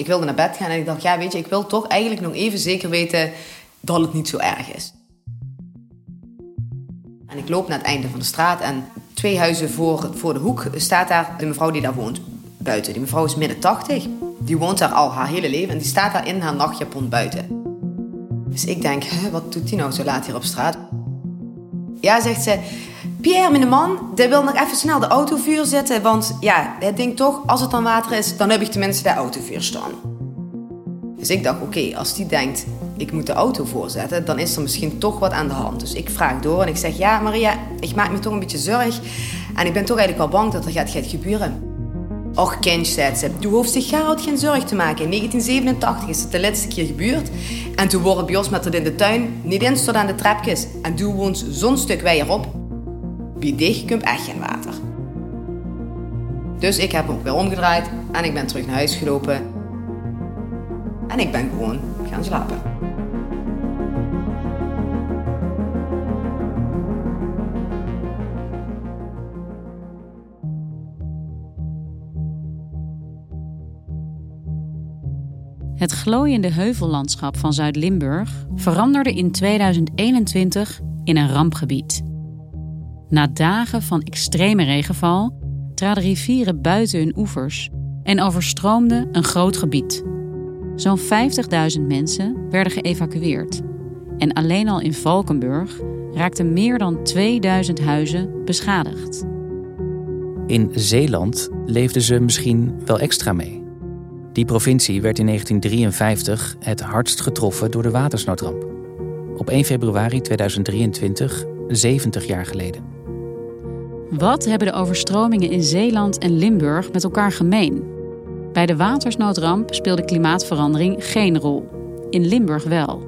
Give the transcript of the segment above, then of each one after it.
Ik wilde naar bed gaan en ik dacht, ja, weet je, ik wil toch eigenlijk nog even zeker weten dat het niet zo erg is. En ik loop naar het einde van de straat en twee huizen voor, voor de hoek staat daar de mevrouw die daar woont buiten. Die mevrouw is midden 80. Die woont daar al haar hele leven en die staat daar in haar nachtjapon buiten. Dus ik denk, wat doet die nou zo laat hier op straat? Ja, zegt ze, Pierre, mijn man, die wil nog even snel de autovuur zetten. Want ja, hij denkt toch, als het dan water is, dan heb ik tenminste de autovuur staan. Dus ik dacht, oké, als die denkt, ik moet de auto voorzetten, dan is er misschien toch wat aan de hand. Dus ik vraag door en ik zeg, ja Maria, ik maak me toch een beetje zorg. En ik ben toch eigenlijk wel bang dat er gaat, gaat gebeuren. Och, kind, zei ze, du hoeft zich Gerard geen zorg te maken. In 1987 is het de laatste keer gebeurd. En toen worden bij ons met het in de tuin niet eens tot aan de trapjes. En toen woont zo'n stuk op. Wie dicht komt echt geen water. Dus ik heb me ook weer omgedraaid en ik ben terug naar huis gelopen. En ik ben gewoon gaan slapen. Het glooiende heuvellandschap van Zuid-Limburg veranderde in 2021 in een rampgebied. Na dagen van extreme regenval traden rivieren buiten hun oevers en overstroomde een groot gebied. Zo'n 50.000 mensen werden geëvacueerd. En alleen al in Valkenburg raakten meer dan 2000 huizen beschadigd. In Zeeland leefden ze misschien wel extra mee. Die provincie werd in 1953 het hardst getroffen door de watersnoodramp. Op 1 februari 2023, 70 jaar geleden. Wat hebben de overstromingen in Zeeland en Limburg met elkaar gemeen? Bij de watersnoodramp speelde klimaatverandering geen rol. In Limburg wel.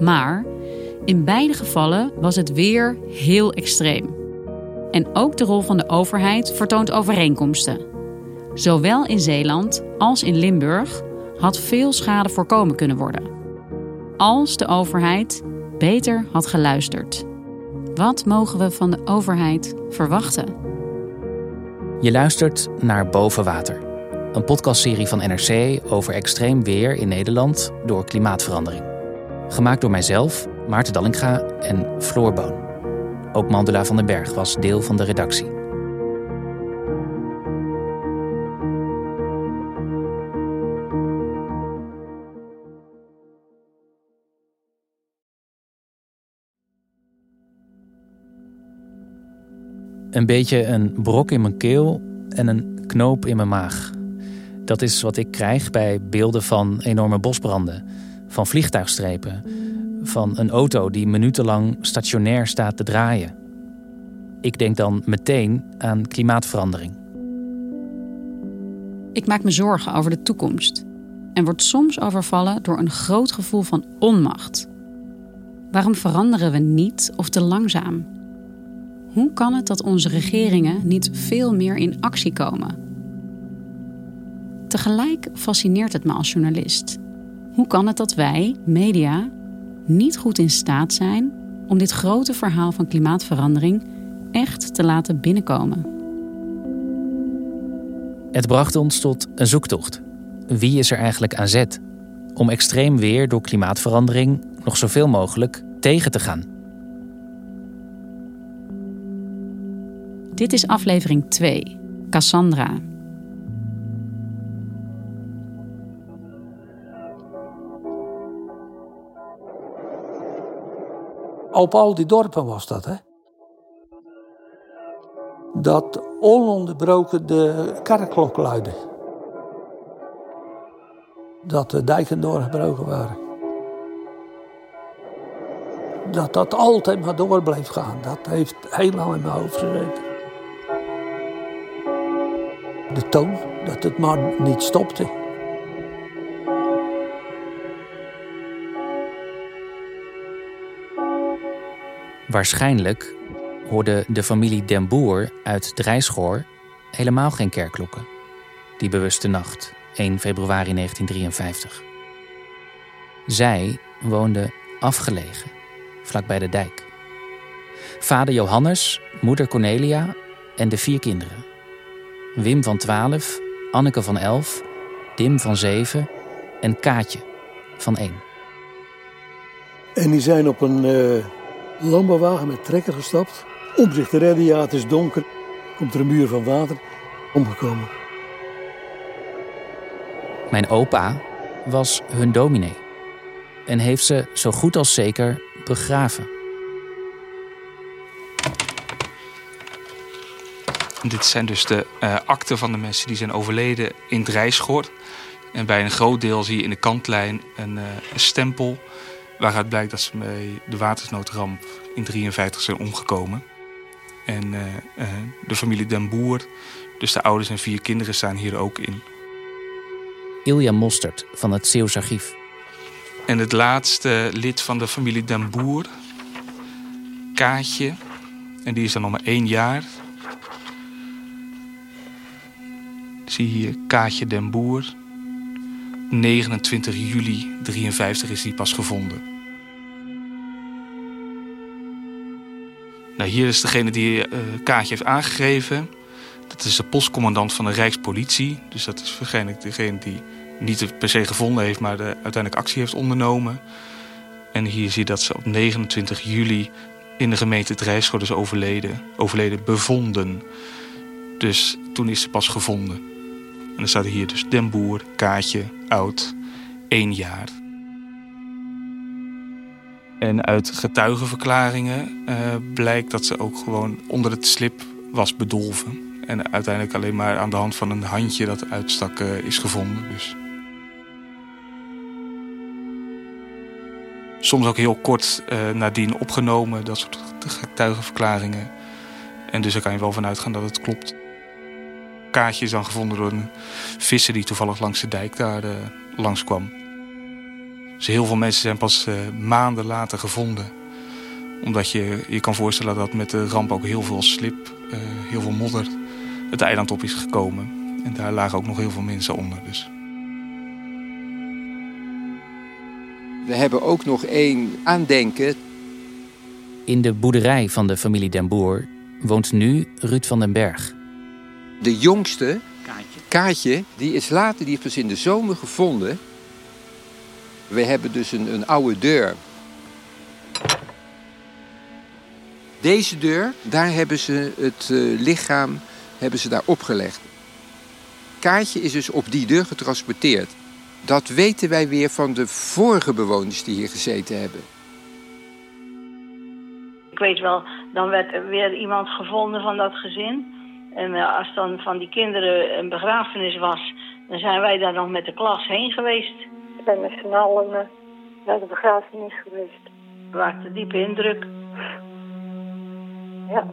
Maar in beide gevallen was het weer heel extreem. En ook de rol van de overheid vertoont overeenkomsten. Zowel in Zeeland als in Limburg had veel schade voorkomen kunnen worden. Als de overheid beter had geluisterd. Wat mogen we van de overheid verwachten? Je luistert naar Boven Water, een podcastserie van NRC over extreem weer in Nederland door klimaatverandering. Gemaakt door mijzelf, Maarten Dallinga en Floor Boon. Ook Mandela van den Berg was deel van de redactie. Een beetje een brok in mijn keel en een knoop in mijn maag. Dat is wat ik krijg bij beelden van enorme bosbranden, van vliegtuigstrepen, van een auto die minutenlang stationair staat te draaien. Ik denk dan meteen aan klimaatverandering. Ik maak me zorgen over de toekomst en word soms overvallen door een groot gevoel van onmacht. Waarom veranderen we niet of te langzaam? Hoe kan het dat onze regeringen niet veel meer in actie komen? Tegelijk fascineert het me als journalist. Hoe kan het dat wij, media, niet goed in staat zijn om dit grote verhaal van klimaatverandering echt te laten binnenkomen? Het bracht ons tot een zoektocht. Wie is er eigenlijk aan zet om extreem weer door klimaatverandering nog zoveel mogelijk tegen te gaan? Dit is aflevering 2, Cassandra. Op al die dorpen was dat, hè? Dat ononderbroken de kerkklok luidde. Dat de dijken doorgebroken waren. Dat dat altijd maar door bleef gaan. Dat heeft helemaal in mijn hoofd gezeten. De toon, dat het maar niet stopte. Waarschijnlijk hoorde de familie Den Boer uit Drijschoor helemaal geen kerkklokken. Die bewuste nacht, 1 februari 1953. Zij woonden afgelegen, vlakbij de dijk. Vader Johannes, moeder Cornelia en de vier kinderen. Wim van 12, Anneke van 11, Dim van 7 en Kaatje van 1. En die zijn op een uh, landbouwwagen met trekker gestapt. Om zich te redden, ja het is donker. Komt er een muur van water. Omgekomen. Mijn opa was hun dominee. En heeft ze zo goed als zeker begraven. Dit zijn dus de uh, akten van de mensen die zijn overleden in Drijschoor. En bij een groot deel zie je in de kantlijn een, uh, een stempel... waaruit blijkt dat ze bij de watersnoodramp in 1953 zijn omgekomen. En uh, de familie Den Boer, dus de ouders en vier kinderen, staan hier ook in. Ilja Mostert van het Zeeuws Archief. En het laatste lid van de familie Den Boer, Kaatje, en die is dan nog maar één jaar... Zie hier Kaatje den Boer. 29 juli 53 is die pas gevonden. Nou, hier is degene die uh, Kaatje heeft aangegeven. Dat is de postcommandant van de Rijkspolitie. Dus dat is waarschijnlijk degene die niet per se gevonden heeft, maar de, uiteindelijk actie heeft ondernomen. En hier zie je dat ze op 29 juli in de gemeente Drijfschot is overleden. Overleden bevonden. Dus toen is ze pas gevonden. Dan staat hier dus Den Boer, Kaatje, oud, één jaar. En uit getuigenverklaringen uh, blijkt dat ze ook gewoon onder het slip was bedolven. En uiteindelijk alleen maar aan de hand van een handje dat uitstak uh, is gevonden. Dus. Soms ook heel kort uh, nadien opgenomen, dat soort getuigenverklaringen. En dus daar kan je wel vanuit gaan dat het klopt kaartje is dan gevonden door een visser die toevallig langs de dijk daar uh, langskwam. Dus heel veel mensen zijn pas uh, maanden later gevonden. Omdat je je kan voorstellen dat met de ramp ook heel veel slip, uh, heel veel modder het eiland op is gekomen. En daar lagen ook nog heel veel mensen onder. Dus. We hebben ook nog één aandenken. In de boerderij van de familie Den Boer woont nu Ruud van den Berg. De jongste, Kaatje. Kaatje, die is later, die is pas in de zomer gevonden. We hebben dus een, een oude deur. Deze deur, daar hebben ze het uh, lichaam hebben ze daar opgelegd. Kaatje is dus op die deur getransporteerd. Dat weten wij weer van de vorige bewoners die hier gezeten hebben. Ik weet wel, dan werd er weer iemand gevonden van dat gezin. En uh, als dan van die kinderen een begrafenis was, dan zijn wij daar nog met de klas heen geweest. We zijn met z'n allen uh, naar de begrafenis geweest. We maakten diepe indruk. Ja.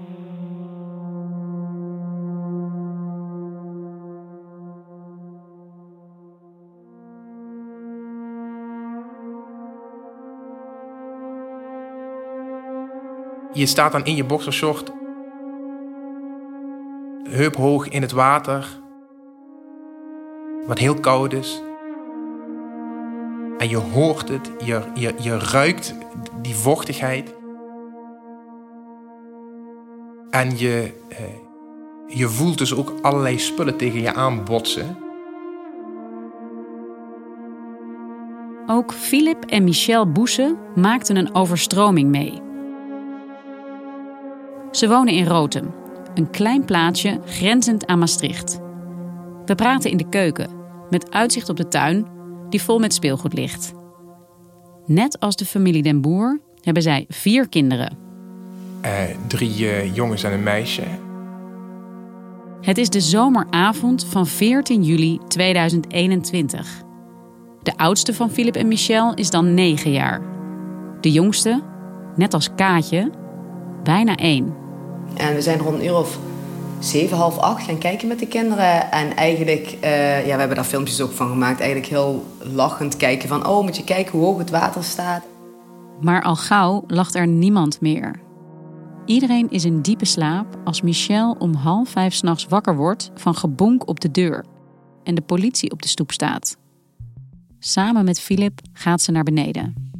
Je staat dan in je boxershort heup hoog in het water, wat heel koud is. En je hoort het, je, je, je ruikt die vochtigheid. En je, eh, je voelt dus ook allerlei spullen tegen je aanbotsen. Ook Philip en Michel Boese maakten een overstroming mee. Ze wonen in Rotem, een klein plaatsje grenzend aan Maastricht. We praten in de keuken, met uitzicht op de tuin, die vol met speelgoed ligt. Net als de familie Den Boer hebben zij vier kinderen. Uh, drie uh, jongens en een meisje. Het is de zomeravond van 14 juli 2021. De oudste van Philip en Michel is dan 9 jaar. De jongste, net als Kaatje, bijna 1. En we zijn rond een uur of 7, half 8 gaan kijken met de kinderen. En eigenlijk, uh, ja, we hebben daar filmpjes ook van gemaakt. Eigenlijk heel lachend kijken van, oh, moet je kijken hoe hoog het water staat. Maar al gauw lacht er niemand meer. Iedereen is in diepe slaap als Michel om half vijf s'nachts wakker wordt van gebonk op de deur en de politie op de stoep staat. Samen met Philip gaat ze naar beneden.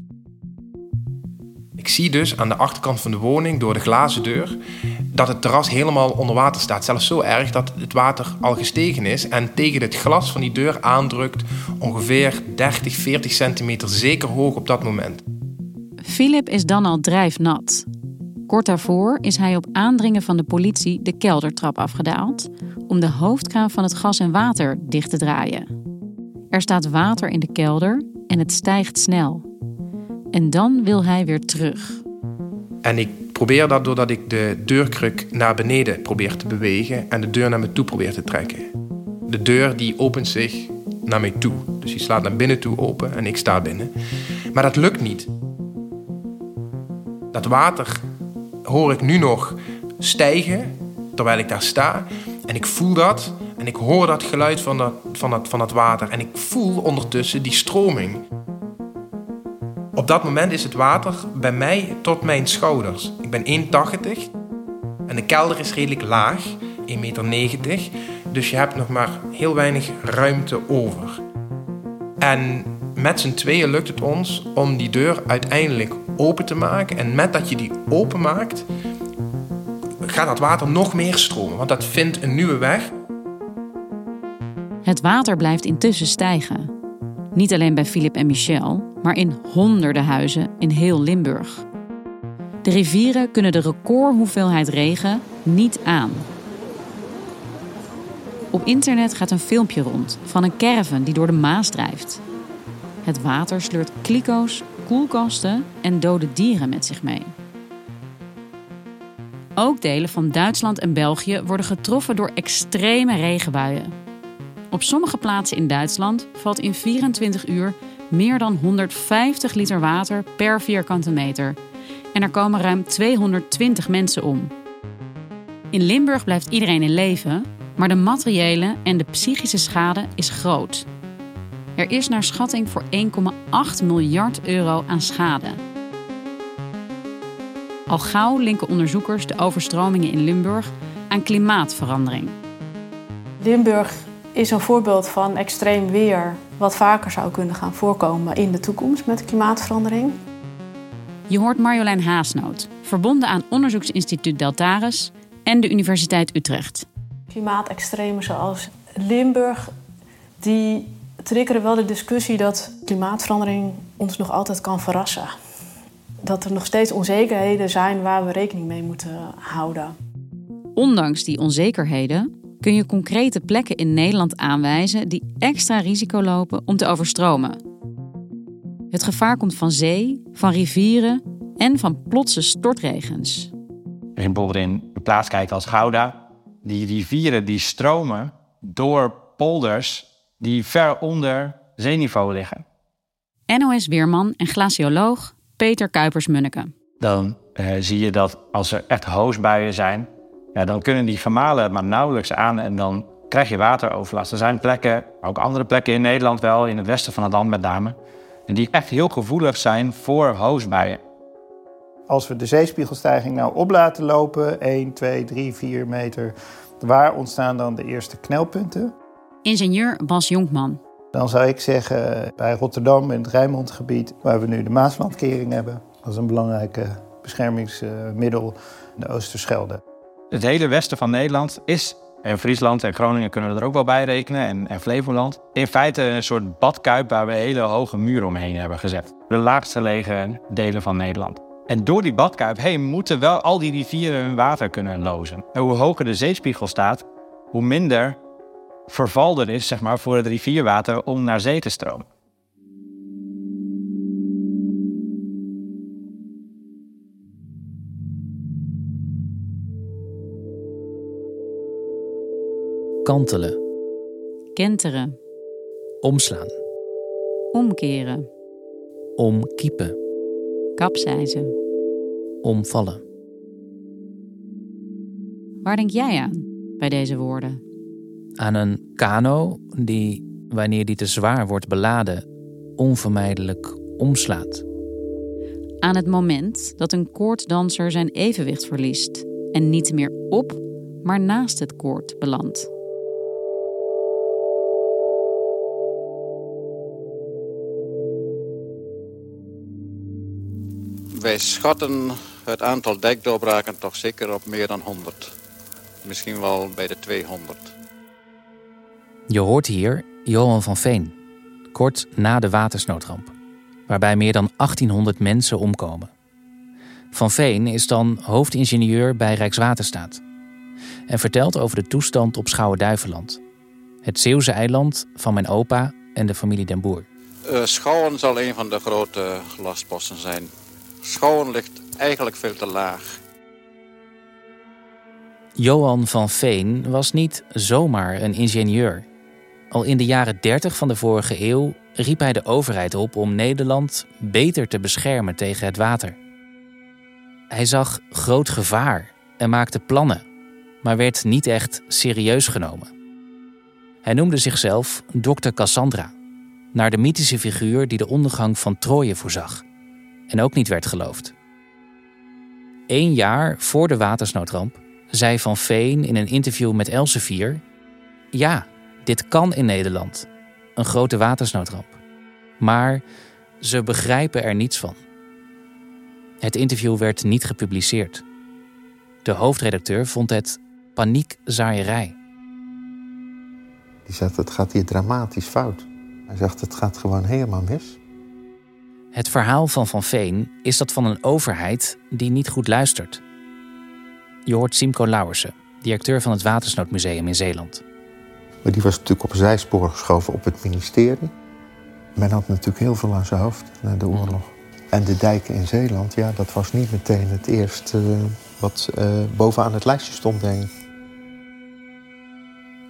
Ik zie dus aan de achterkant van de woning door de glazen deur dat het terras helemaal onder water staat. Zelfs zo erg dat het water al gestegen is en tegen het glas van die deur aandrukt ongeveer 30, 40 centimeter zeker hoog op dat moment. Philip is dan al drijfnat. Kort daarvoor is hij op aandringen van de politie de keldertrap afgedaald om de hoofdkraan van het gas en water dicht te draaien. Er staat water in de kelder en het stijgt snel. En dan wil hij weer terug. En ik probeer dat doordat ik de deurkruk naar beneden probeer te bewegen en de deur naar me toe probeer te trekken. De deur die opent zich naar mij toe. Dus die slaat naar binnen toe open en ik sta binnen. Maar dat lukt niet. Dat water hoor ik nu nog stijgen terwijl ik daar sta. En ik voel dat en ik hoor dat geluid van dat, van dat, van dat water. En ik voel ondertussen die stroming. Op dat moment is het water bij mij tot mijn schouders. Ik ben 1,80 en de kelder is redelijk laag, 1,90 meter. Dus je hebt nog maar heel weinig ruimte over. En met z'n tweeën lukt het ons om die deur uiteindelijk open te maken. En met dat je die open maakt, gaat dat water nog meer stromen. Want dat vindt een nieuwe weg. Het water blijft intussen stijgen. Niet alleen bij Philip en Michel, maar in honderden huizen in heel Limburg. De rivieren kunnen de recordhoeveelheid regen niet aan. Op internet gaat een filmpje rond van een caravan die door de Maas drijft. Het water sleurt kliko's, koelkasten en dode dieren met zich mee. Ook delen van Duitsland en België worden getroffen door extreme regenbuien. Op sommige plaatsen in Duitsland valt in 24 uur meer dan 150 liter water per vierkante meter. En er komen ruim 220 mensen om. In Limburg blijft iedereen in leven, maar de materiële en de psychische schade is groot. Er is naar schatting voor 1,8 miljard euro aan schade. Al gauw linken onderzoekers de overstromingen in Limburg aan klimaatverandering. Limburg is een voorbeeld van extreem weer wat vaker zou kunnen gaan voorkomen in de toekomst met klimaatverandering. Je hoort Marjolein Haasnoot, verbonden aan onderzoeksinstituut Deltares en de Universiteit Utrecht. Klimaatextremen zoals Limburg, die triggeren wel de discussie dat klimaatverandering ons nog altijd kan verrassen. Dat er nog steeds onzekerheden zijn waar we rekening mee moeten houden. Ondanks die onzekerheden kun je concrete plekken in Nederland aanwijzen die extra risico lopen om te overstromen. Het gevaar komt van zee, van rivieren en van plotse stortregens. Je bijvoorbeeld in een plaats kijken als Gouda. Die rivieren die stromen door polders die ver onder zeeniveau liggen. NOS-weerman en glacioloog Peter Kuipers-Munneke. Dan eh, zie je dat als er echt hoosbuien zijn, ja, dan kunnen die gemalen maar nauwelijks aan en dan krijg je wateroverlast. Er zijn plekken, ook andere plekken in Nederland wel, in het westen van het land met name, en die echt heel gevoelig zijn voor hoosbuien. Als we de zeespiegelstijging nou op laten lopen, 1, 2, 3, 4 meter, waar ontstaan dan de eerste knelpunten? Ingenieur Bas Jonkman. Dan zou ik zeggen bij Rotterdam in het Rijnmondgebied, waar we nu de Maaslandkering hebben. Dat is een belangrijk beschermingsmiddel, de Oosterschelde. Het hele westen van Nederland is, en Friesland en Groningen kunnen er ook wel bij rekenen, en, en Flevoland, in feite een soort badkuip waar we hele hoge muren omheen hebben gezet. De laagste gelegen delen van Nederland. En door die badkuip heen moeten wel al die rivieren hun water kunnen lozen. En hoe hoger de zeespiegel staat, hoe minder verval er is zeg maar, voor het rivierwater om naar zee te stromen. Kantelen, Kenteren. omslaan, Omkeren. omkiepen, Kapseizen. omvallen. Waar denk jij aan bij deze woorden? Aan een kano die, wanneer die te zwaar wordt beladen, onvermijdelijk omslaat. Aan het moment dat een koorddanser zijn evenwicht verliest en niet meer op, maar naast het koord belandt. Wij schatten het aantal dijkdoorbraken toch zeker op meer dan 100. Misschien wel bij de 200. Je hoort hier Johan van Veen, kort na de watersnoodramp, waarbij meer dan 1800 mensen omkomen. Van Veen is dan hoofdingenieur bij Rijkswaterstaat en vertelt over de toestand op Schouwen-Duiveland, het Zeeuwse eiland van mijn opa en de familie Den Boer. Eh, Schouwen zal een van de grote lastposten zijn. Schouwen ligt eigenlijk veel te laag. Johan van Veen was niet zomaar een ingenieur. Al in de jaren 30 van de vorige eeuw riep hij de overheid op om Nederland beter te beschermen tegen het water. Hij zag groot gevaar en maakte plannen, maar werd niet echt serieus genomen. Hij noemde zichzelf Dr. Cassandra, naar de mythische figuur die de ondergang van Troje voorzag en ook niet werd geloofd. Eén jaar voor de watersnoodramp zei Van Veen in een interview met Elsevier: Ja, dit kan in Nederland. Een grote watersnoodramp. Maar ze begrijpen er niets van. Het interview werd niet gepubliceerd. De hoofdredacteur vond het paniekzaaierij. Die zegt, het gaat hier dramatisch fout. Hij zegt, het gaat gewoon helemaal mis. Het verhaal van Van Veen is dat van een overheid die niet goed luistert. Je hoort Simco Lauwersen, directeur van het Watersnoodmuseum in Zeeland. Maar die was natuurlijk op zijspoor geschoven op het ministerie. Men had natuurlijk heel veel aan zijn hoofd na de oorlog. En de dijken in Zeeland, ja, dat was niet meteen het eerste uh, wat uh, bovenaan het lijstje stond, denk ik.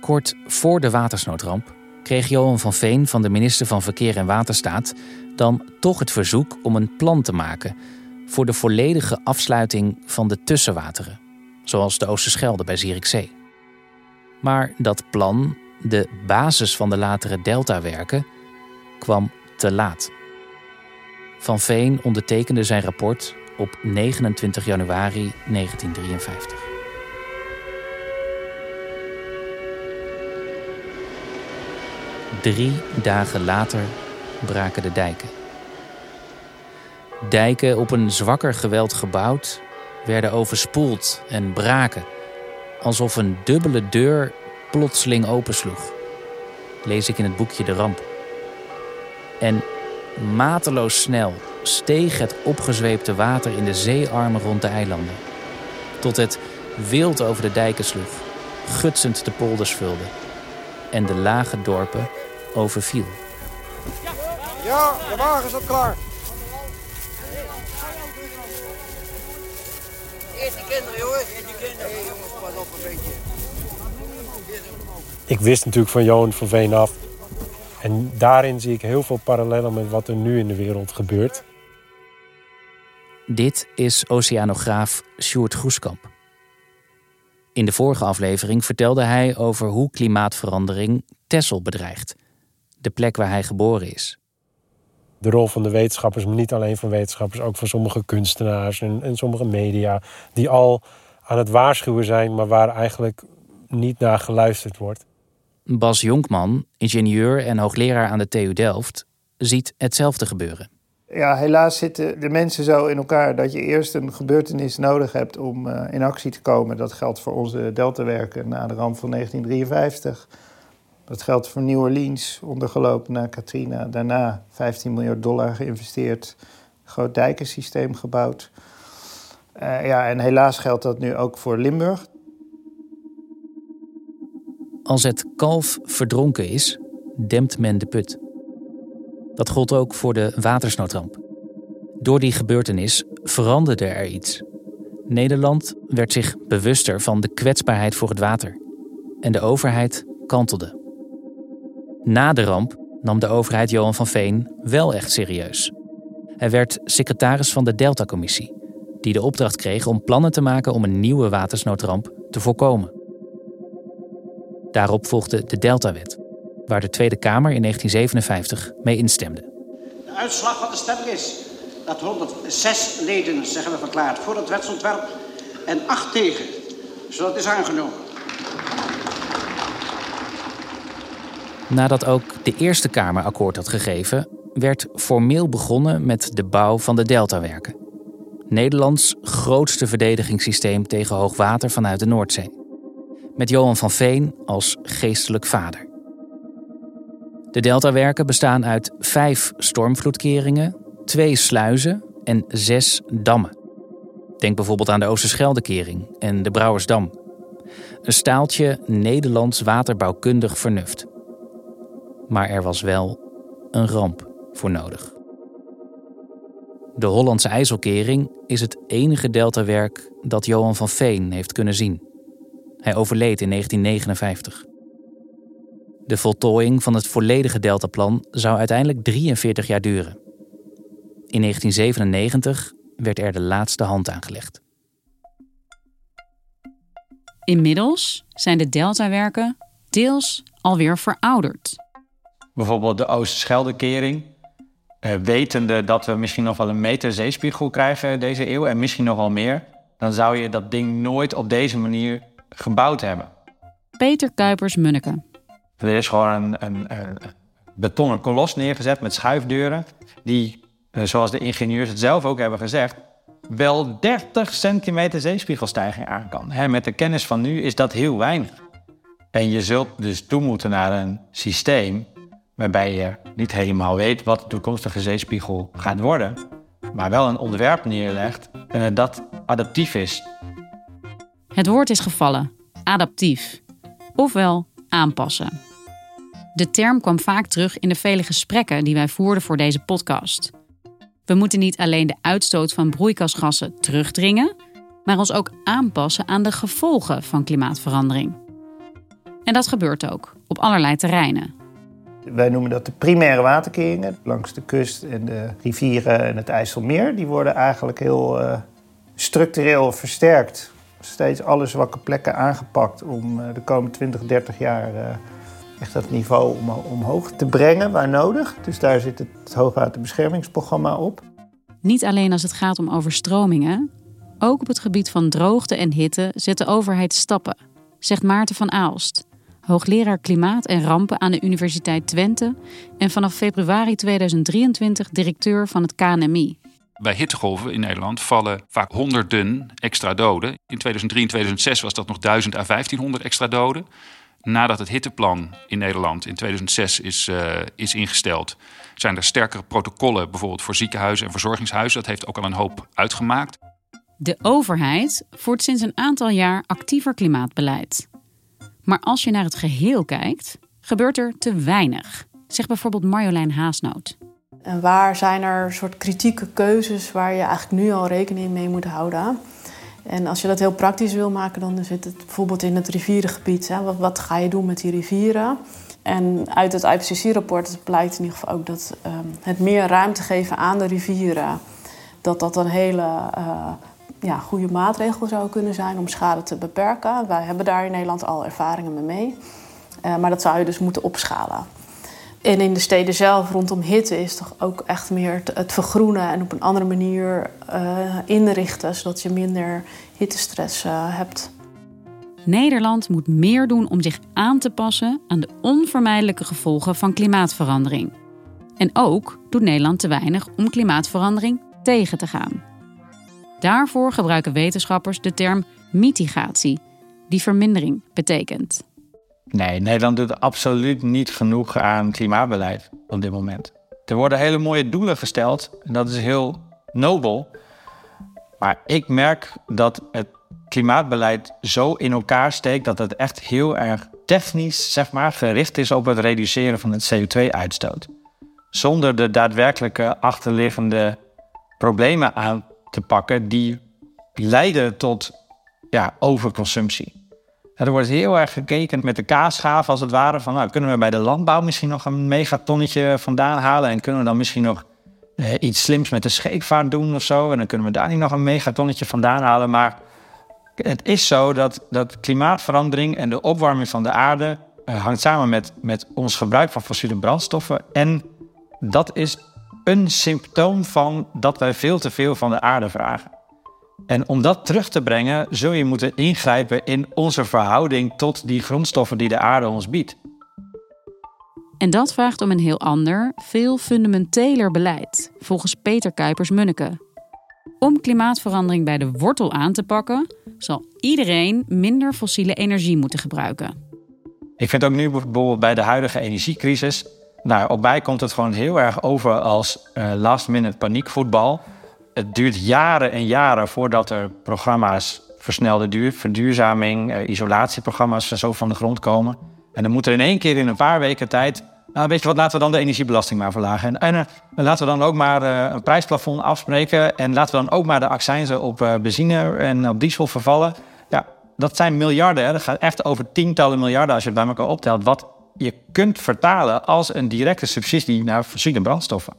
Kort voor de watersnoodramp kreeg Johan van Veen van de minister van Verkeer en Waterstaat dan toch het verzoek om een plan te maken voor de volledige afsluiting van de tussenwateren, zoals de Oosterschelde bij Zierikzee. Maar dat plan, de basis van de latere deltawerken, kwam te laat. Van Veen ondertekende zijn rapport op 29 januari 1953. Drie dagen later braken de dijken. Dijken op een zwakker geweld gebouwd werden overspoeld en braken, alsof een dubbele deur plotseling opensloeg. Lees ik in het boekje De Ramp. En mateloos snel steeg het opgezweepte water in de zeearmen rond de eilanden. Tot het wild over de dijken sloeg, gutsend de polders vulde en de lage dorpen overviel. Ja, de wagen staat klaar. Eerst die kinderen, jongens. Eerst die kinderen. Hé, jongens, pas op een beetje. Ik wist natuurlijk van Johan van Veen af. En daarin zie ik heel veel parallellen met wat er nu in de wereld gebeurt. Dit is oceanograaf Sjoerd Groeskamp. In de vorige aflevering vertelde hij over hoe klimaatverandering Texel bedreigt. De plek waar hij geboren is. De rol van de wetenschappers, maar niet alleen van wetenschappers, ook van sommige kunstenaars en, en sommige media, die al aan het waarschuwen zijn, maar waar eigenlijk niet naar geluisterd wordt. Bas Jonkman, ingenieur en hoogleraar aan de TU Delft, ziet hetzelfde gebeuren. Ja, helaas zitten de mensen zo in elkaar dat je eerst een gebeurtenis nodig hebt om uh, in actie te komen. Dat geldt voor onze deltawerken na de ramp van 1953. Dat geldt voor New Orleans, ondergelopen na Katrina. Daarna 15 miljard dollar geïnvesteerd, groot dijkensysteem gebouwd. Uh, ja, en helaas geldt dat nu ook voor Limburg. Als het kalf verdronken is, dempt men de put. Dat gold ook voor de watersnoodramp. Door die gebeurtenis veranderde er iets. Nederland werd zich bewuster van de kwetsbaarheid voor het water. En de overheid kantelde. Na de ramp nam de overheid Johan van Veen wel echt serieus. Hij werd secretaris van de Delta-commissie, die de opdracht kreeg om plannen te maken om een nieuwe watersnoodramp te voorkomen. Daarop volgde de Deltawet, waar de Tweede Kamer in 1957 mee instemde. De uitslag van de stemming is dat 106 leden zich hebben verklaard voor het wetsontwerp en 8 tegen. Zodat is aangenomen. Nadat ook de Eerste Kamer akkoord had gegeven, werd formeel begonnen met de bouw van de Deltawerken. Nederlands grootste verdedigingssysteem tegen hoogwater vanuit de Noordzee. Met Johan van Veen als geestelijk vader. De Deltawerken bestaan uit vijf stormvloedkeringen, twee sluizen en zes dammen. Denk bijvoorbeeld aan de Oosterscheldekering en de Brouwersdam. Een staaltje Nederlands waterbouwkundig vernuft. Maar er was wel een ramp voor nodig. De Hollandse IJsselkering is het enige deltawerk dat Johan van Veen heeft kunnen zien. Hij overleed in 1959. De voltooiing van het volledige deltaplan zou uiteindelijk 43 jaar duren. In 1997 werd er de laatste hand aangelegd. Inmiddels zijn de deltawerken deels alweer verouderd. Bijvoorbeeld de Oosterscheldekering. Uh, wetende dat we misschien nog wel een meter zeespiegel krijgen deze eeuw en misschien nog wel meer, dan zou je dat ding nooit op deze manier gebouwd hebben. Peter Kuipers-Munneke. Er is gewoon een, een, een, betonnen kolos neergezet met schuifdeuren, die, uh, zoals de ingenieurs het zelf ook hebben gezegd, wel 30 centimeter zeespiegelstijging aan kan. Met de kennis van nu is dat heel weinig. En je zult dus toe moeten naar een systeem waarbij je niet helemaal weet wat de toekomstige zeespiegel gaat worden, maar wel een ontwerp neerlegt dat adaptief is. Het woord is gevallen: adaptief, ofwel aanpassen. De term kwam vaak terug in de vele gesprekken die wij voerden voor deze podcast. We moeten niet alleen de uitstoot van broeikasgassen terugdringen, maar ons ook aanpassen aan de gevolgen van klimaatverandering. En dat gebeurt ook op allerlei terreinen. Wij noemen dat de primaire waterkeringen langs de kust en de rivieren en het IJsselmeer. Die worden eigenlijk heel uh, structureel versterkt. Steeds alle zwakke plekken aangepakt om uh, de komende 20, 30 jaar uh, echt dat niveau om, omhoog te brengen waar nodig. Dus daar zit het hoogwaterbeschermingsprogramma op. Niet alleen als het gaat om overstromingen, ook op het gebied van droogte en hitte zet de overheid stappen, zegt Maarten van Aalst hoogleraar Klimaat en Rampen aan de Universiteit Twente en vanaf februari 2023 directeur van het KNMI. Bij hittegolven in Nederland vallen vaak honderden extra doden. In 2003 en 2006 was dat nog 1000 à 1500 extra doden. Nadat het hitteplan in Nederland in 2006 is, uh, is ingesteld, zijn er sterkere protocollen, bijvoorbeeld voor ziekenhuizen en verzorgingshuizen. Dat heeft ook al een hoop uitgemaakt. De overheid voert sinds een aantal jaar actiever klimaatbeleid. Maar als je naar het geheel kijkt, gebeurt er te weinig, zegt bijvoorbeeld Marjolein Haasnoot. En waar zijn er soort kritieke keuzes waar je eigenlijk nu al rekening mee moet houden? En als je dat heel praktisch wil maken, dan zit het bijvoorbeeld in het rivierengebied. Wat, ga je doen met die rivieren? En uit het IPCC-rapport blijkt in ieder geval ook dat um, het meer ruimte geven aan de rivieren, dat dat een hele uh, ja, goede maatregel zou kunnen zijn om schade te beperken. Wij hebben daar in Nederland al ervaringen mee. Uh, maar dat zou je dus moeten opschalen. En in de steden zelf rondom hitte is toch ook echt meer het vergroenen en op een andere manier uh, inrichten, zodat je minder hittestress uh, hebt. Nederland moet meer doen om zich aan te passen aan de onvermijdelijke gevolgen van klimaatverandering. En ook doet Nederland te weinig om klimaatverandering tegen te gaan. Daarvoor gebruiken wetenschappers de term mitigatie, die vermindering betekent. Nee, Nederland doet absoluut niet genoeg aan klimaatbeleid op dit moment. Er worden hele mooie doelen gesteld en dat is heel nobel. Maar ik merk dat het klimaatbeleid zo in elkaar steekt dat het echt heel erg technisch zeg maar, gericht is op het reduceren van het CO2-uitstoot. Zonder de daadwerkelijke achterliggende problemen aan te pakken die leiden tot ja, overconsumptie. Er wordt heel erg gekeken met de kaasschaaf als het ware. Van, nou, kunnen we bij de landbouw misschien nog een megatonnetje vandaan halen? En kunnen we dan misschien nog eh, iets slims met de scheepvaart doen of zo? En dan kunnen we daar niet nog een megatonnetje vandaan halen. Maar het is zo dat, dat klimaatverandering en de opwarming van de aarde... Uh, hangt samen met, met ons gebruik van fossiele brandstoffen. En dat is een symptoom van dat wij veel te veel van de aarde vragen. En om dat terug te brengen, zul je moeten ingrijpen in onze verhouding tot die grondstoffen die de aarde ons biedt. En dat vraagt om een heel ander, veel fundamenteler beleid, volgens Peter Kuipers-Munneke. Om klimaatverandering bij de wortel aan te pakken, zal iedereen minder fossiele energie moeten gebruiken. Ik vind ook nu bijvoorbeeld bij de huidige energiecrisis, nou, op mij komt het gewoon heel erg over als uh, last-minute paniekvoetbal het duurt jaren en jaren voordat er programma's versnelde duur, verduurzaming, eh, isolatieprogramma's zo van de grond komen. En dan moet er in één keer in een paar weken tijd. Nou, weet je wat, laten we dan de energiebelasting maar verlagen. En, en uh, laten we dan ook maar een prijsplafond afspreken. En laten we dan ook maar de accijnzen op benzine en op diesel vervallen. Ja, dat zijn miljarden. Hè. Dat gaat echt over tientallen miljarden als je het bij elkaar optelt. Wat je kunt vertalen als een directe subsidie naar fossiele brandstoffen.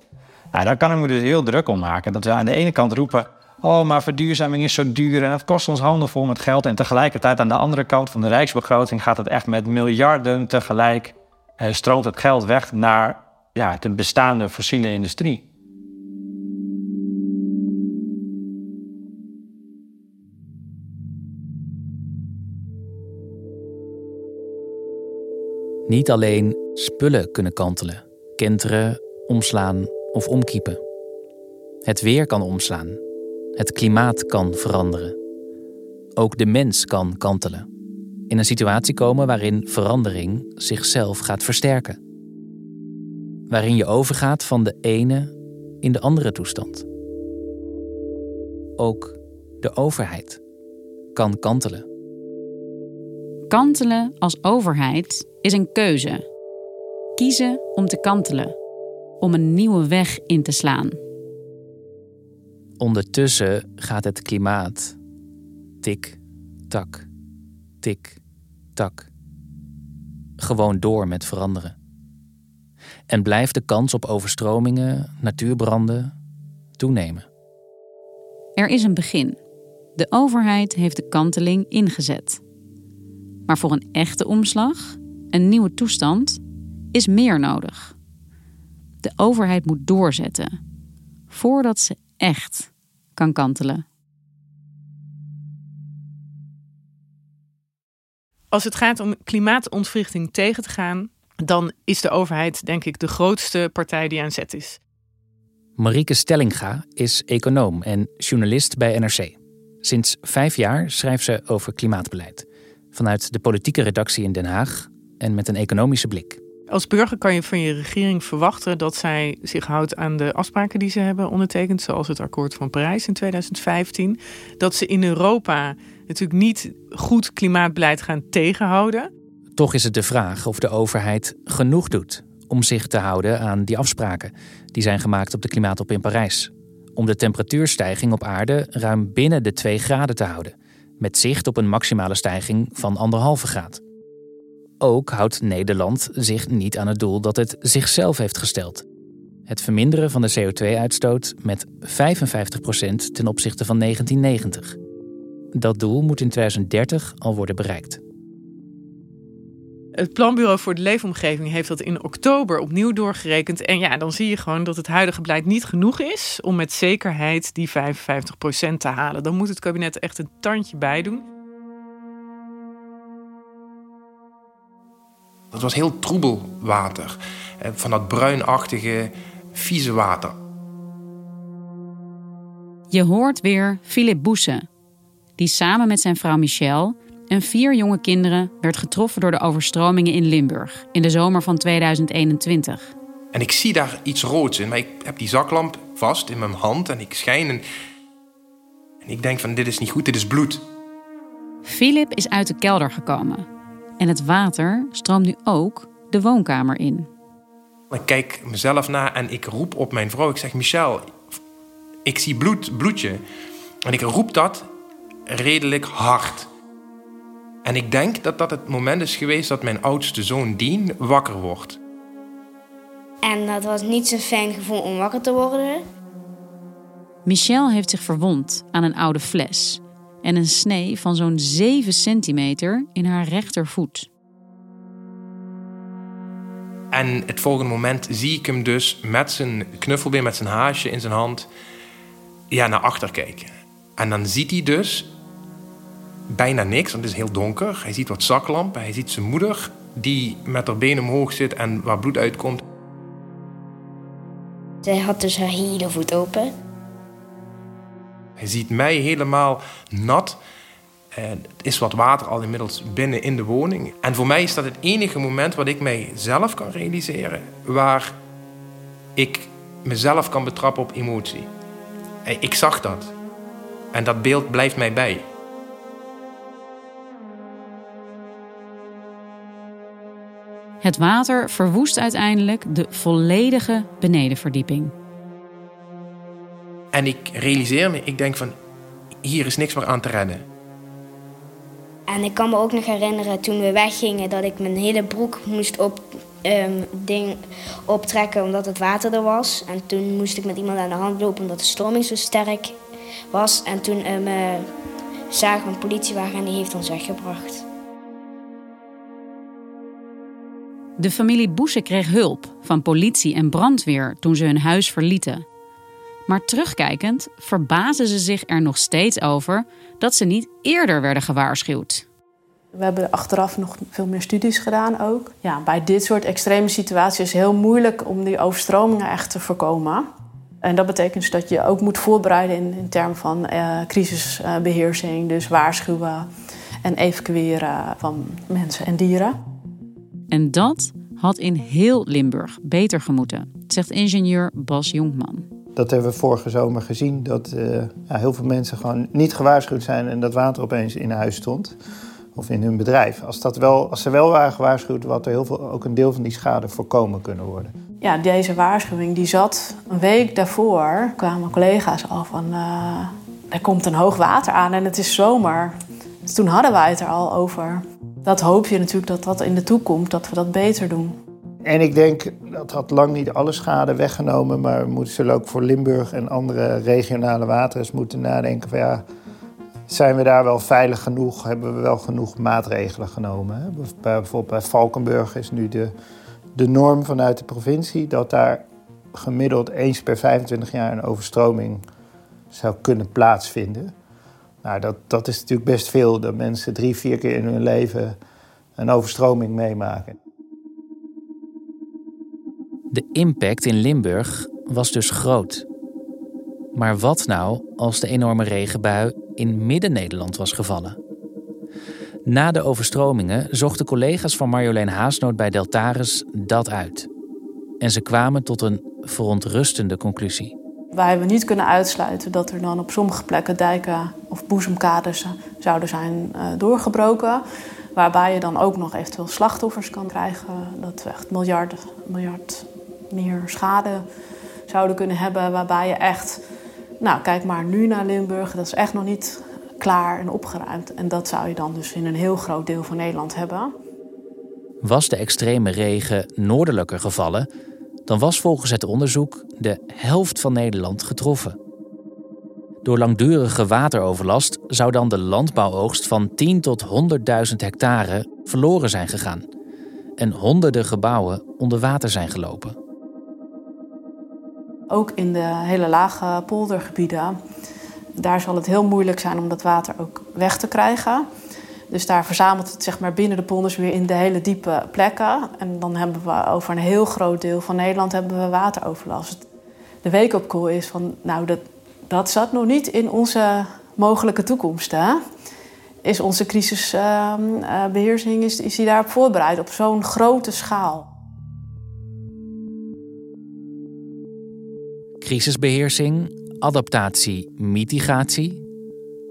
Nou, daar kan ik me dus heel druk om maken. Dat we aan de ene kant roepen... oh, maar verduurzaming is zo duur en het kost ons handen vol met geld. En tegelijkertijd aan de andere kant van de rijksbegroting... gaat het echt met miljarden tegelijk... Eh, stroomt het geld weg naar ja, de bestaande fossiele industrie. Niet alleen spullen kunnen kantelen, kenteren, omslaan of omkiepen. Het weer kan omslaan. Het klimaat kan veranderen. Ook de mens kan kantelen. In een situatie komen waarin verandering zichzelf gaat versterken. Waarin je overgaat van de ene in de andere toestand. Ook de overheid kan kantelen. Kantelen als overheid is een keuze. Kiezen om te kantelen om een nieuwe weg in te slaan. Ondertussen gaat het klimaat tik, tak, tik, tak. Gewoon door met veranderen. En blijft de kans op overstromingen, natuurbranden toenemen. Er is een begin. De overheid heeft de kanteling ingezet. Maar voor een echte omslag, een nieuwe toestand, is meer nodig. De overheid moet doorzetten voordat ze echt kan kantelen. Als het gaat om klimaatontwrichting tegen te gaan, dan is de overheid denk ik de grootste partij die aan zet is. Marieke Stellinga is econoom en journalist bij NRC. Sinds vijf jaar schrijft ze over klimaatbeleid. Vanuit de politieke redactie in Den Haag en met een economische blik. Als burger kan je van je regering verwachten dat zij zich houdt aan de afspraken die ze hebben ondertekend, zoals het akkoord van Parijs in 2015. Dat ze in Europa natuurlijk niet goed klimaatbeleid gaan tegenhouden. Toch is het de vraag of de overheid genoeg doet om zich te houden aan die afspraken die zijn gemaakt op de klimaattop in Parijs. Om de temperatuurstijging op aarde ruim binnen de 2 graden te houden, met zicht op een maximale stijging van anderhalve graad. Ook houdt Nederland zich niet aan het doel dat het zichzelf heeft gesteld. Het verminderen van de CO2-uitstoot met 55% ten opzichte van 1990. Dat doel moet in 2030 al worden bereikt. Het Planbureau voor de Leefomgeving heeft dat in oktober opnieuw doorgerekend. En ja, dan zie je gewoon dat het huidige beleid niet genoeg is om met zekerheid die 55% te halen. Dan moet het kabinet echt een tandje bij doen. Dat was heel troebel water. Eh, van dat bruinachtige, vieze water. Je hoort weer Philip Boesse, die samen met zijn vrouw Michelle en vier jonge kinderen werd getroffen door de overstromingen in Limburg in de zomer van 2021. En ik zie daar iets roods in, maar ik heb die zaklamp vast in mijn hand en ik schijn en, en ik denk van dit is niet goed, dit is bloed. Philip is uit de kelder gekomen en het water stroomt nu ook de woonkamer in. Ik kijk mezelf na en ik roep op mijn vrouw. Ik zeg, Michel, ik zie bloed, bloedje. En ik roep dat redelijk hard. En ik denk dat dat het moment is geweest dat mijn oudste zoon Dien wakker wordt. En dat was niet zo'n fijn gevoel om wakker te worden. Michel heeft zich verwond aan een oude fles en een snee van zo'n 7 centimeter in haar rechtervoet. En het volgende moment zie ik hem dus met zijn knuffelbeer, met zijn haasje in zijn hand, ja, naar achter kijken. En dan ziet hij dus bijna niks, want het is heel donker. Hij ziet wat zaklampen, hij ziet zijn moeder die met haar benen omhoog zit en waar bloed uitkomt. Zij had dus haar hele voet open. Hij ziet mij helemaal nat. En er is wat water al inmiddels binnen in de woning. En voor mij is dat het enige moment wat ik mij zelf kan realiseren. Waar ik mezelf kan betrappen op emotie. Ik zag dat. En dat beeld blijft mij bij. Het water verwoest uiteindelijk de volledige benedenverdieping. En ik realiseer me, ik denk van, hier is niks meer aan te redden. En ik kan me ook nog herinneren toen we weggingen dat ik mijn hele broek moest op, ehm, ding optrekken omdat het water er was. En toen moest ik met iemand aan de hand lopen omdat de stroming zo sterk was. En toen um, uh, zagen we een politiewagen en die heeft ons weggebracht. De familie Boese kreeg hulp van politie en brandweer toen ze hun huis verlieten. Maar terugkijkend verbazen ze zich er nog steeds over dat ze niet eerder werden gewaarschuwd. We hebben achteraf nog veel meer studies gedaan ook. Ja, bij dit soort extreme situaties is het heel moeilijk om die overstromingen echt te voorkomen. En dat betekent dus dat je ook moet voorbereiden in, in termen van eh, crisisbeheersing, dus waarschuwen en evacueren van mensen en dieren. En dat had in heel Limburg beter gemoeten, zegt ingenieur Bas Jonkman. Dat hebben we vorige zomer gezien, dat uh, ja, heel veel mensen gewoon niet gewaarschuwd zijn en dat water opeens in huis stond. Of in hun bedrijf. Als, dat wel, als ze wel waren gewaarschuwd, had er heel veel, ook een deel van die schade voorkomen kunnen worden. Ja, deze waarschuwing die zat een week daarvoor. kwamen collega's al van. Uh, er komt een hoog water aan en het is zomer. Dus toen hadden wij het er al over. Dat hoop je natuurlijk dat dat in de toekomst, dat we dat beter doen. En ik denk, dat had lang niet alle schade weggenomen, maar we moeten, zullen ook voor Limburg en andere regionale wateren moeten nadenken van ja, zijn we daar wel veilig genoeg? Hebben we wel genoeg maatregelen genomen? Bijvoorbeeld bij Valkenburg is nu de, de norm vanuit de provincie dat daar gemiddeld eens per 25 jaar een overstroming zou kunnen plaatsvinden. Nou, dat, dat is natuurlijk best veel dat mensen drie, vier keer in hun leven een overstroming meemaken. De impact in Limburg was dus groot. Maar wat nou als de enorme regenbui in Midden-Nederland was gevallen? Na de overstromingen zochten collega's van Marjolein Haasnoot bij Deltaris dat uit. En ze kwamen tot een verontrustende conclusie. Wij hebben niet kunnen uitsluiten dat er dan op sommige plekken dijken of boezemkaders zouden zijn uh, doorgebroken. Waarbij je dan ook nog eventueel slachtoffers kan krijgen. Dat we echt miljard, miljard meer schade zouden kunnen hebben. Waarbij je echt, nou kijk maar nu naar Limburg, dat is echt nog niet klaar en opgeruimd. En dat zou je dan dus in een heel groot deel van Nederland hebben. Was de extreme regen noordelijker gevallen, dan was volgens het onderzoek de helft van Nederland getroffen. Door langdurige wateroverlast zou dan de landbouwoogst van 10 tot 100.000 hectare verloren zijn gegaan en honderden gebouwen onder water zijn gelopen. Ook in de hele lage poldergebieden, daar zal het heel moeilijk zijn om dat water ook weg te krijgen. Dus daar verzamelt het zeg maar binnen de polders weer in de hele diepe plekken. En dan hebben we over een heel groot deel van Nederland hebben we wateroverlast. De wake-up call is van, nou, dat, dat zat nog niet in onze mogelijke toekomst. Hè? Is onze crisisbeheersing, uh, is, is die daarop voorbereid op zo'n grote schaal? Crisisbeheersing, adaptatie, mitigatie.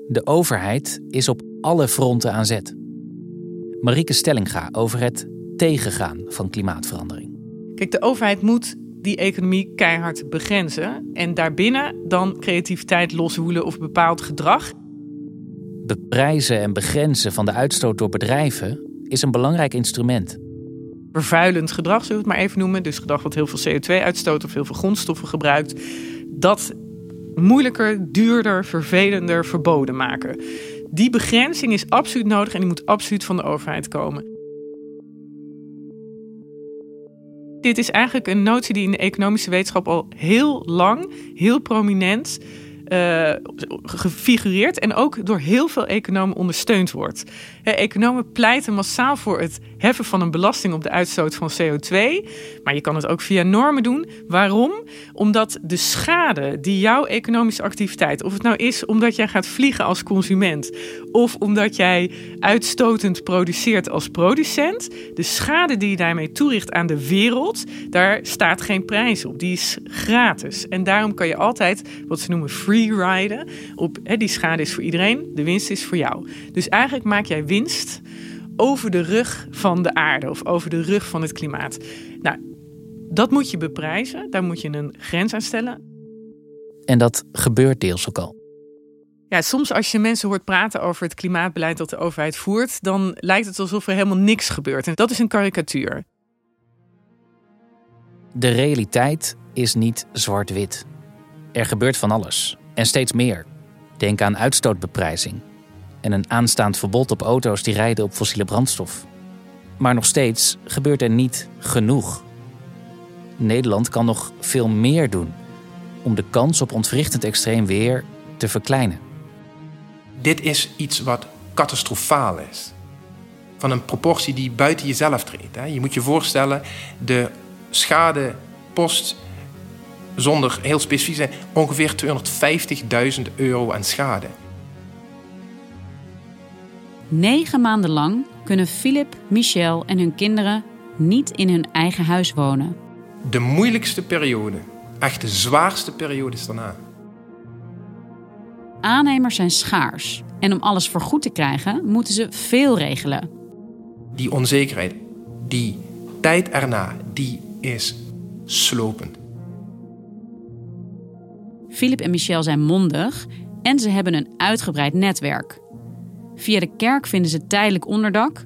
De overheid is op alle fronten aan zet. Marieke Stellinga over het tegengaan van klimaatverandering. Kijk, de overheid moet die economie keihard begrenzen. En daarbinnen dan creativiteit loswoelen of bepaald gedrag. beprijzen en begrenzen van de uitstoot door bedrijven is een belangrijk instrument. Vervuilend gedrag, zullen we het maar even noemen. Dus gedrag wat heel veel CO2 uitstoot of heel veel grondstoffen gebruikt. Dat moeilijker, duurder, vervelender verboden maken. Die begrenzing is absoluut nodig en die moet absoluut van de overheid komen. Dit is eigenlijk een notie die in de economische wetenschap al heel lang, heel prominent uh, gefigureerd en ook door heel veel economen ondersteund wordt. Economen pleiten massaal voor het heffen van een belasting op de uitstoot van CO2. Maar je kan het ook via normen doen. Waarom? Omdat de schade die jouw economische activiteit, of het nou is omdat jij gaat vliegen als consument, of omdat jij uitstotend produceert als producent, de schade die je daarmee toericht aan de wereld, daar staat geen prijs op. Die is gratis. En daarom kan je altijd wat ze noemen free riden. Op, die schade is voor iedereen, de winst is voor jou. Dus eigenlijk maak jij winst over de rug van de aarde of over de rug van het klimaat. Nou, dat moet je beprijzen, daar moet je een grens aan stellen. En dat gebeurt deels ook al. Ja, soms als je mensen hoort praten over het klimaatbeleid dat de overheid voert, dan lijkt het alsof er helemaal niks gebeurt. En dat is een karikatuur. De realiteit is niet zwart-wit. Er gebeurt van alles en steeds meer. Denk aan uitstootbeprijzing, en een aanstaand verbod op auto's die rijden op fossiele brandstof. Maar nog steeds gebeurt er niet genoeg. Nederland kan nog veel meer doen om de kans op ontwrichtend extreem weer te verkleinen. Dit is iets wat catastrofaal is. Van een proportie die buiten jezelf treedt. Je moet je voorstellen, de schade post zonder heel specifiek zijn ongeveer 250.000 euro aan schade. Negen maanden lang kunnen Philip, Michel en hun kinderen niet in hun eigen huis wonen. De moeilijkste periode, echt de zwaarste periode is daarna. Aannemers zijn schaars en om alles vergoed te krijgen moeten ze veel regelen. Die onzekerheid, die tijd erna, die is slopend. Philip en Michel zijn mondig en ze hebben een uitgebreid netwerk. Via de kerk vinden ze tijdelijk onderdak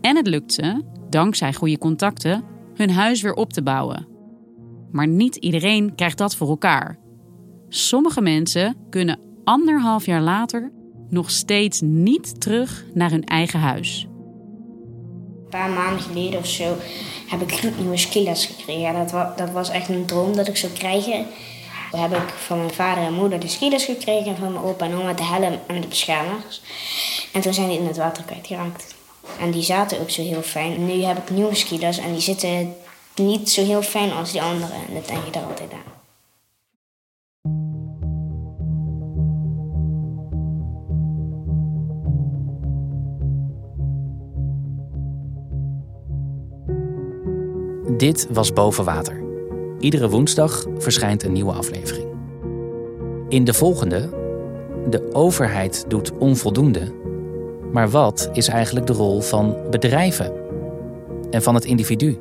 en het lukt ze, dankzij goede contacten, hun huis weer op te bouwen. Maar niet iedereen krijgt dat voor elkaar. Sommige mensen kunnen anderhalf jaar later nog steeds niet terug naar hun eigen huis. Een paar maanden geleden of zo heb ik nieuwe skiles gekregen. Dat dat was echt een droom dat ik zou krijgen. Heb ik van mijn vader en moeder de skiles gekregen en van mijn opa en oma de helm en de beschermers. En toen zijn die in het water kwijtgeraakt. En die zaten ook zo heel fijn. Nu heb ik nieuwe skiles en die zitten niet zo heel fijn als die andere. En dat denk je er altijd aan. Dit was Boven Water. Iedere woensdag verschijnt een nieuwe aflevering. In de volgende, de overheid doet onvoldoende. Maar wat is eigenlijk de rol van bedrijven en van het individu?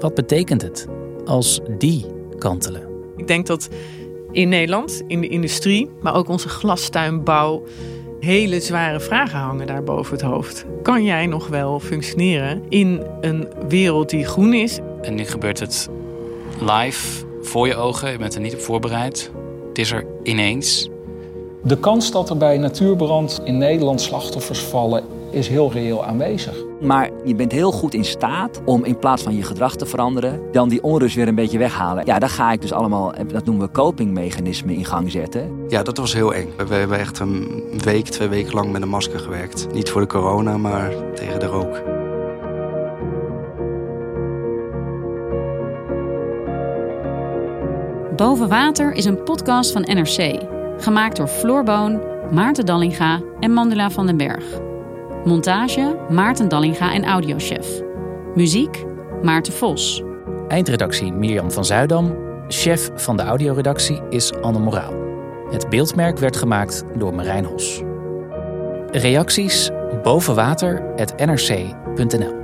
Wat betekent het als die kantelen? Ik denk dat in Nederland, in de industrie, maar ook onze glastuinbouw, hele zware vragen hangen daar boven het hoofd. Kan jij nog wel functioneren in een wereld die groen is? En nu gebeurt het live voor je ogen. Je bent er niet op voorbereid. Het is er ineens. De kans dat er bij natuurbrand in Nederland slachtoffers vallen is heel reëel aanwezig. Maar je bent heel goed in staat om in plaats van je gedrag te veranderen, dan die onrust weer een beetje weghalen. Ja, daar ga ik dus allemaal, dat noemen we copingmechanismen in gang zetten. Ja, dat was heel eng. We hebben echt een week, twee weken lang met een masker gewerkt. Niet voor de corona, maar tegen de rook. Boven Water is een podcast van NRC. Gemaakt door Floor Boon, Maarten Dallinga en Mandela van den Berg. Montage Maarten Dallinga en audiochef. Muziek Maarten Vos. Eindredactie Mirjam van Zuidam. Chef van de audioredactie is Anne Moraal. Het beeldmerk werd gemaakt door Marijn Hos. Reacties bovenwater.nrc.nl